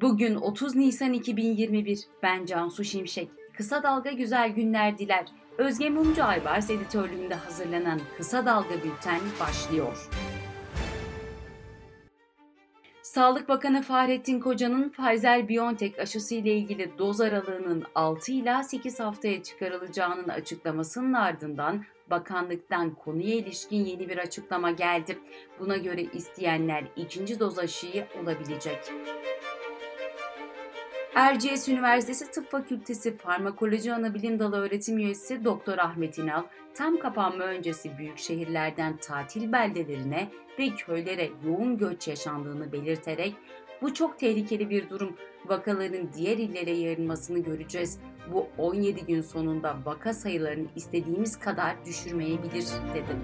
Bugün 30 Nisan 2021. Ben Cansu Şimşek. Kısa Dalga Güzel Günler diler. Özge Mumcu Aybars editörlüğünde hazırlanan Kısa Dalga Bülten başlıyor. Sağlık Bakanı Fahrettin Koca'nın Pfizer-BioNTech aşısı ile ilgili doz aralığının 6 ila 8 haftaya çıkarılacağının açıklamasının ardından bakanlıktan konuya ilişkin yeni bir açıklama geldi. Buna göre isteyenler ikinci doz aşıyı olabilecek. Erciyes Üniversitesi Tıp Fakültesi Farmakoloji Anabilim Dalı öğretim üyesi Doktor Ahmet İnal, tam kapanma öncesi büyük şehirlerden tatil beldelerine ve köylere yoğun göç yaşandığını belirterek bu çok tehlikeli bir durum. Vakaların diğer illere yayılmasını göreceğiz. Bu 17 gün sonunda vaka sayılarını istediğimiz kadar düşürmeyebilir dedi.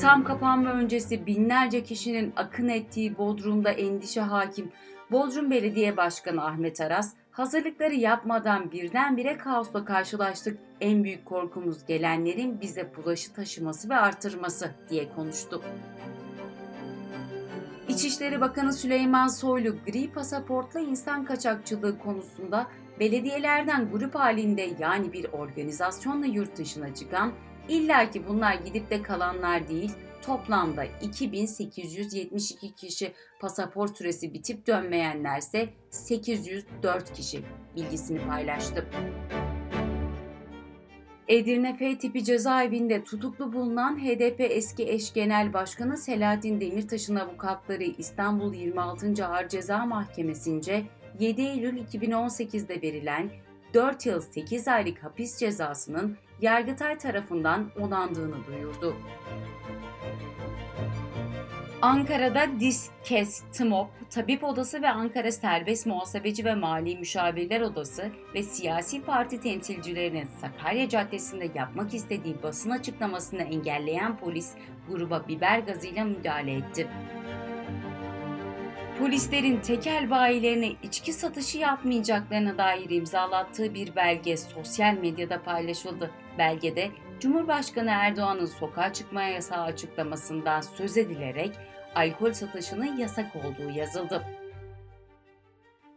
Tam kapanma öncesi binlerce kişinin akın ettiği Bodrum'da endişe hakim. Bodrum Belediye Başkanı Ahmet Aras, hazırlıkları yapmadan birdenbire kaosla karşılaştık. En büyük korkumuz gelenlerin bize bulaşı taşıması ve artırması diye konuştu. İçişleri Bakanı Süleyman Soylu gri pasaportla insan kaçakçılığı konusunda belediyelerden grup halinde yani bir organizasyonla yurt dışına çıkan illa ki bunlar gidip de kalanlar değil toplamda 2872 kişi pasaport süresi bitip dönmeyenlerse 804 kişi bilgisini paylaştı. Edirne F tipi cezaevinde tutuklu bulunan HDP eski eş genel başkanı Selahattin Demirtaş'ın avukatları İstanbul 26. Ağır Ceza Mahkemesi'nce 7 Eylül 2018'de verilen 4 yıl 8 aylık hapis cezasının Yargıtay tarafından onandığını duyurdu. Ankara'da DİSKES, TMOP, Tabip Odası ve Ankara Serbest Muhasebeci ve Mali Müşavirler Odası ve siyasi parti temsilcilerinin Sakarya Caddesi'nde yapmak istediği basın açıklamasını engelleyen polis gruba biber gazıyla müdahale etti. Polislerin tekel bayilerine içki satışı yapmayacaklarına dair imzalattığı bir belge sosyal medyada paylaşıldı. Belgede Cumhurbaşkanı Erdoğan'ın sokağa çıkmaya yasağı açıklamasından söz edilerek alkol satışının yasak olduğu yazıldı.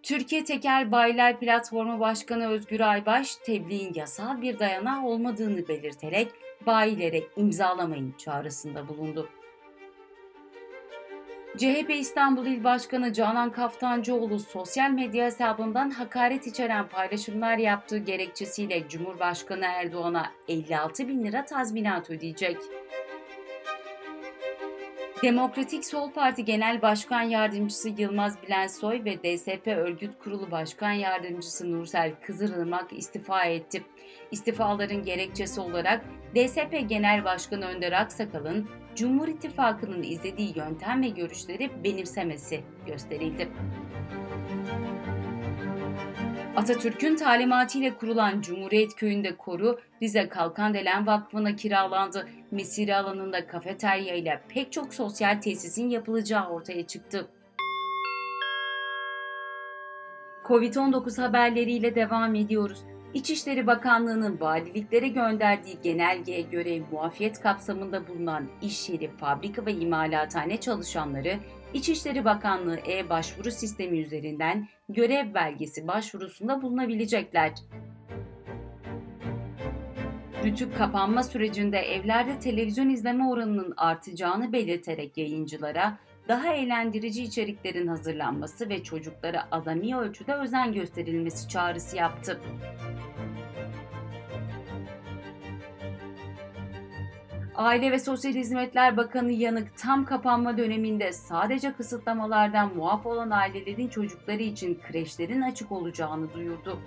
Türkiye Tekel Bayiler Platformu Başkanı Özgür Aybaş, tebliğin yasal bir dayanağı olmadığını belirterek bayilere imzalamayın çağrısında bulundu. CHP İstanbul İl Başkanı Canan Kaftancıoğlu sosyal medya hesabından hakaret içeren paylaşımlar yaptığı gerekçesiyle Cumhurbaşkanı Erdoğan'a 56 bin lira tazminat ödeyecek. Demokratik Sol Parti Genel Başkan Yardımcısı Yılmaz Bilensoy ve DSP Örgüt Kurulu Başkan Yardımcısı Nursel Kızılırmak istifa etti. İstifaların gerekçesi olarak DSP Genel Başkanı Önder Aksakal'ın Cumhur İttifakı'nın izlediği yöntem ve görüşleri benimsemesi gösterildi. Atatürk'ün talimatıyla kurulan Cumhuriyet Köyü'nde koru Rize Kalkandelen Vakfı'na kiralandı. Mesire alanında kafeterya ile pek çok sosyal tesisin yapılacağı ortaya çıktı. Covid-19 haberleriyle devam ediyoruz. İçişleri Bakanlığı'nın valiliklere gönderdiği genelgeye göre muafiyet kapsamında bulunan iş yeri, fabrika ve imalathane çalışanları İçişleri Bakanlığı e-başvuru sistemi üzerinden görev belgesi başvurusunda bulunabilecekler. Rütük kapanma sürecinde evlerde televizyon izleme oranının artacağını belirterek yayıncılara daha eğlendirici içeriklerin hazırlanması ve çocuklara azami ölçüde özen gösterilmesi çağrısı yaptı. Aile ve Sosyal Hizmetler Bakanı Yanık tam kapanma döneminde sadece kısıtlamalardan muaf olan ailelerin çocukları için kreşlerin açık olacağını duyurdu.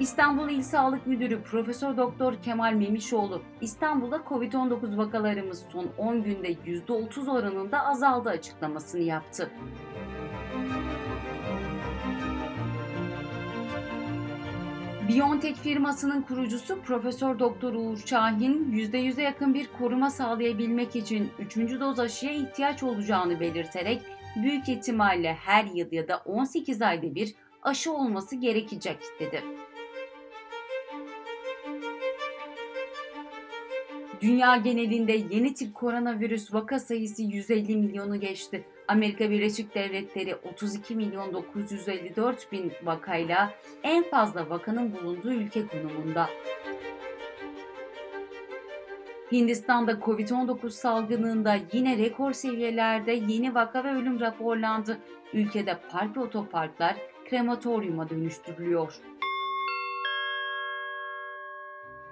İstanbul İl Sağlık Müdürü Profesör Doktor Kemal Memişoğlu, İstanbul'da Covid-19 vakalarımız son 10 günde %30 oranında azaldı açıklamasını yaptı. BioNTech firmasının kurucusu Profesör Doktor Uğur Şahin, %100'e yakın bir koruma sağlayabilmek için 3. doz aşıya ihtiyaç olacağını belirterek büyük ihtimalle her yıl ya da 18 ayda bir aşı olması gerekecek dedi. Dünya genelinde yeni tip koronavirüs vaka sayısı 150 milyonu geçti. Amerika Birleşik Devletleri 32 milyon 954 bin vakayla en fazla vakanın bulunduğu ülke konumunda. Hindistan'da Covid-19 salgınında yine rekor seviyelerde yeni vaka ve ölüm raporlandı. Ülkede park ve otoparklar krematoryuma dönüştürülüyor.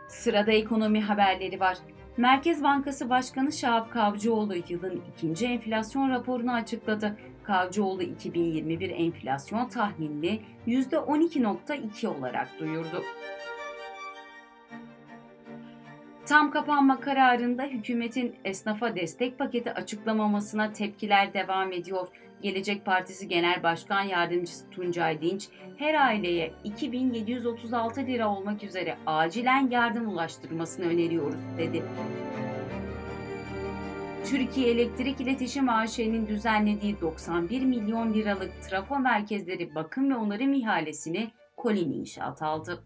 Sırada ekonomi haberleri var. Merkez Bankası Başkanı Şahap Kavcıoğlu yılın ikinci enflasyon raporunu açıkladı. Kavcıoğlu 2021 enflasyon tahminini %12.2 olarak duyurdu. Tam kapanma kararında hükümetin esnafa destek paketi açıklamamasına tepkiler devam ediyor. Gelecek Partisi Genel Başkan Yardımcısı Tuncay Dinç, her aileye 2736 lira olmak üzere acilen yardım ulaştırmasını öneriyoruz dedi. Türkiye Elektrik İletişim AŞ'nin düzenlediği 91 milyon liralık trafo merkezleri bakım ve onarım ihalesini Kolin İnşaat aldı.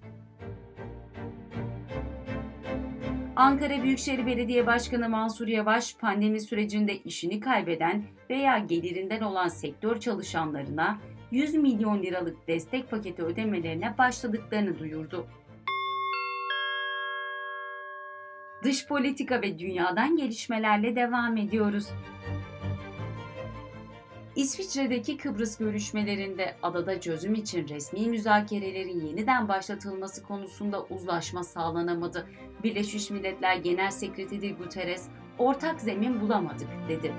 Ankara Büyükşehir Belediye Başkanı Mansur Yavaş, pandemi sürecinde işini kaybeden veya gelirinden olan sektör çalışanlarına 100 milyon liralık destek paketi ödemelerine başladıklarını duyurdu. Dış politika ve dünyadan gelişmelerle devam ediyoruz. İsviçre'deki Kıbrıs görüşmelerinde adada çözüm için resmi müzakerelerin yeniden başlatılması konusunda uzlaşma sağlanamadı. Birleşmiş Milletler Genel Sekreteri Guterres, ortak zemin bulamadık dedi.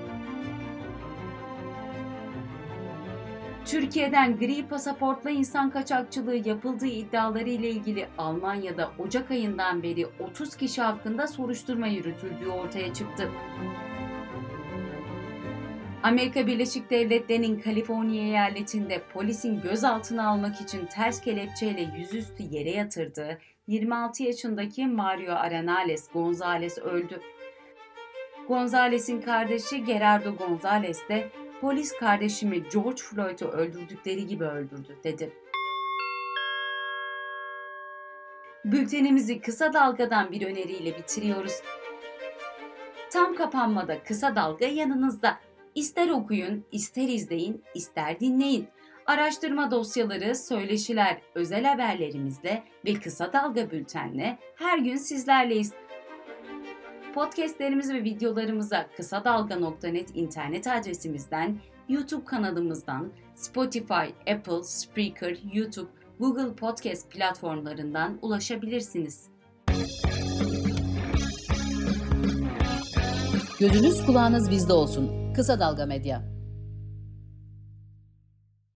Türkiye'den gri pasaportla insan kaçakçılığı yapıldığı iddiaları ile ilgili Almanya'da Ocak ayından beri 30 kişi hakkında soruşturma yürütüldüğü ortaya çıktı. Amerika Birleşik Devletleri'nin Kaliforniya eyaletinde polisin gözaltına almak için ters kelepçeyle yüzüstü yere yatırdığı 26 yaşındaki Mario Arenales Gonzalez öldü. Gonzalez'in kardeşi Gerardo Gonzalez de polis kardeşimi George Floyd'u öldürdükleri gibi öldürdü dedi. Bültenimizi kısa dalgadan bir öneriyle bitiriyoruz. Tam kapanmada kısa dalga yanınızda. İster okuyun, ister izleyin, ister dinleyin. Araştırma dosyaları, söyleşiler, özel haberlerimizle ve kısa dalga bültenle her gün sizlerleyiz. Podcastlerimiz ve videolarımıza kısa dalga.net internet adresimizden, YouTube kanalımızdan, Spotify, Apple, Spreaker, YouTube, Google Podcast platformlarından ulaşabilirsiniz. Gözünüz kulağınız bizde olsun. Kısa Dalga Medya.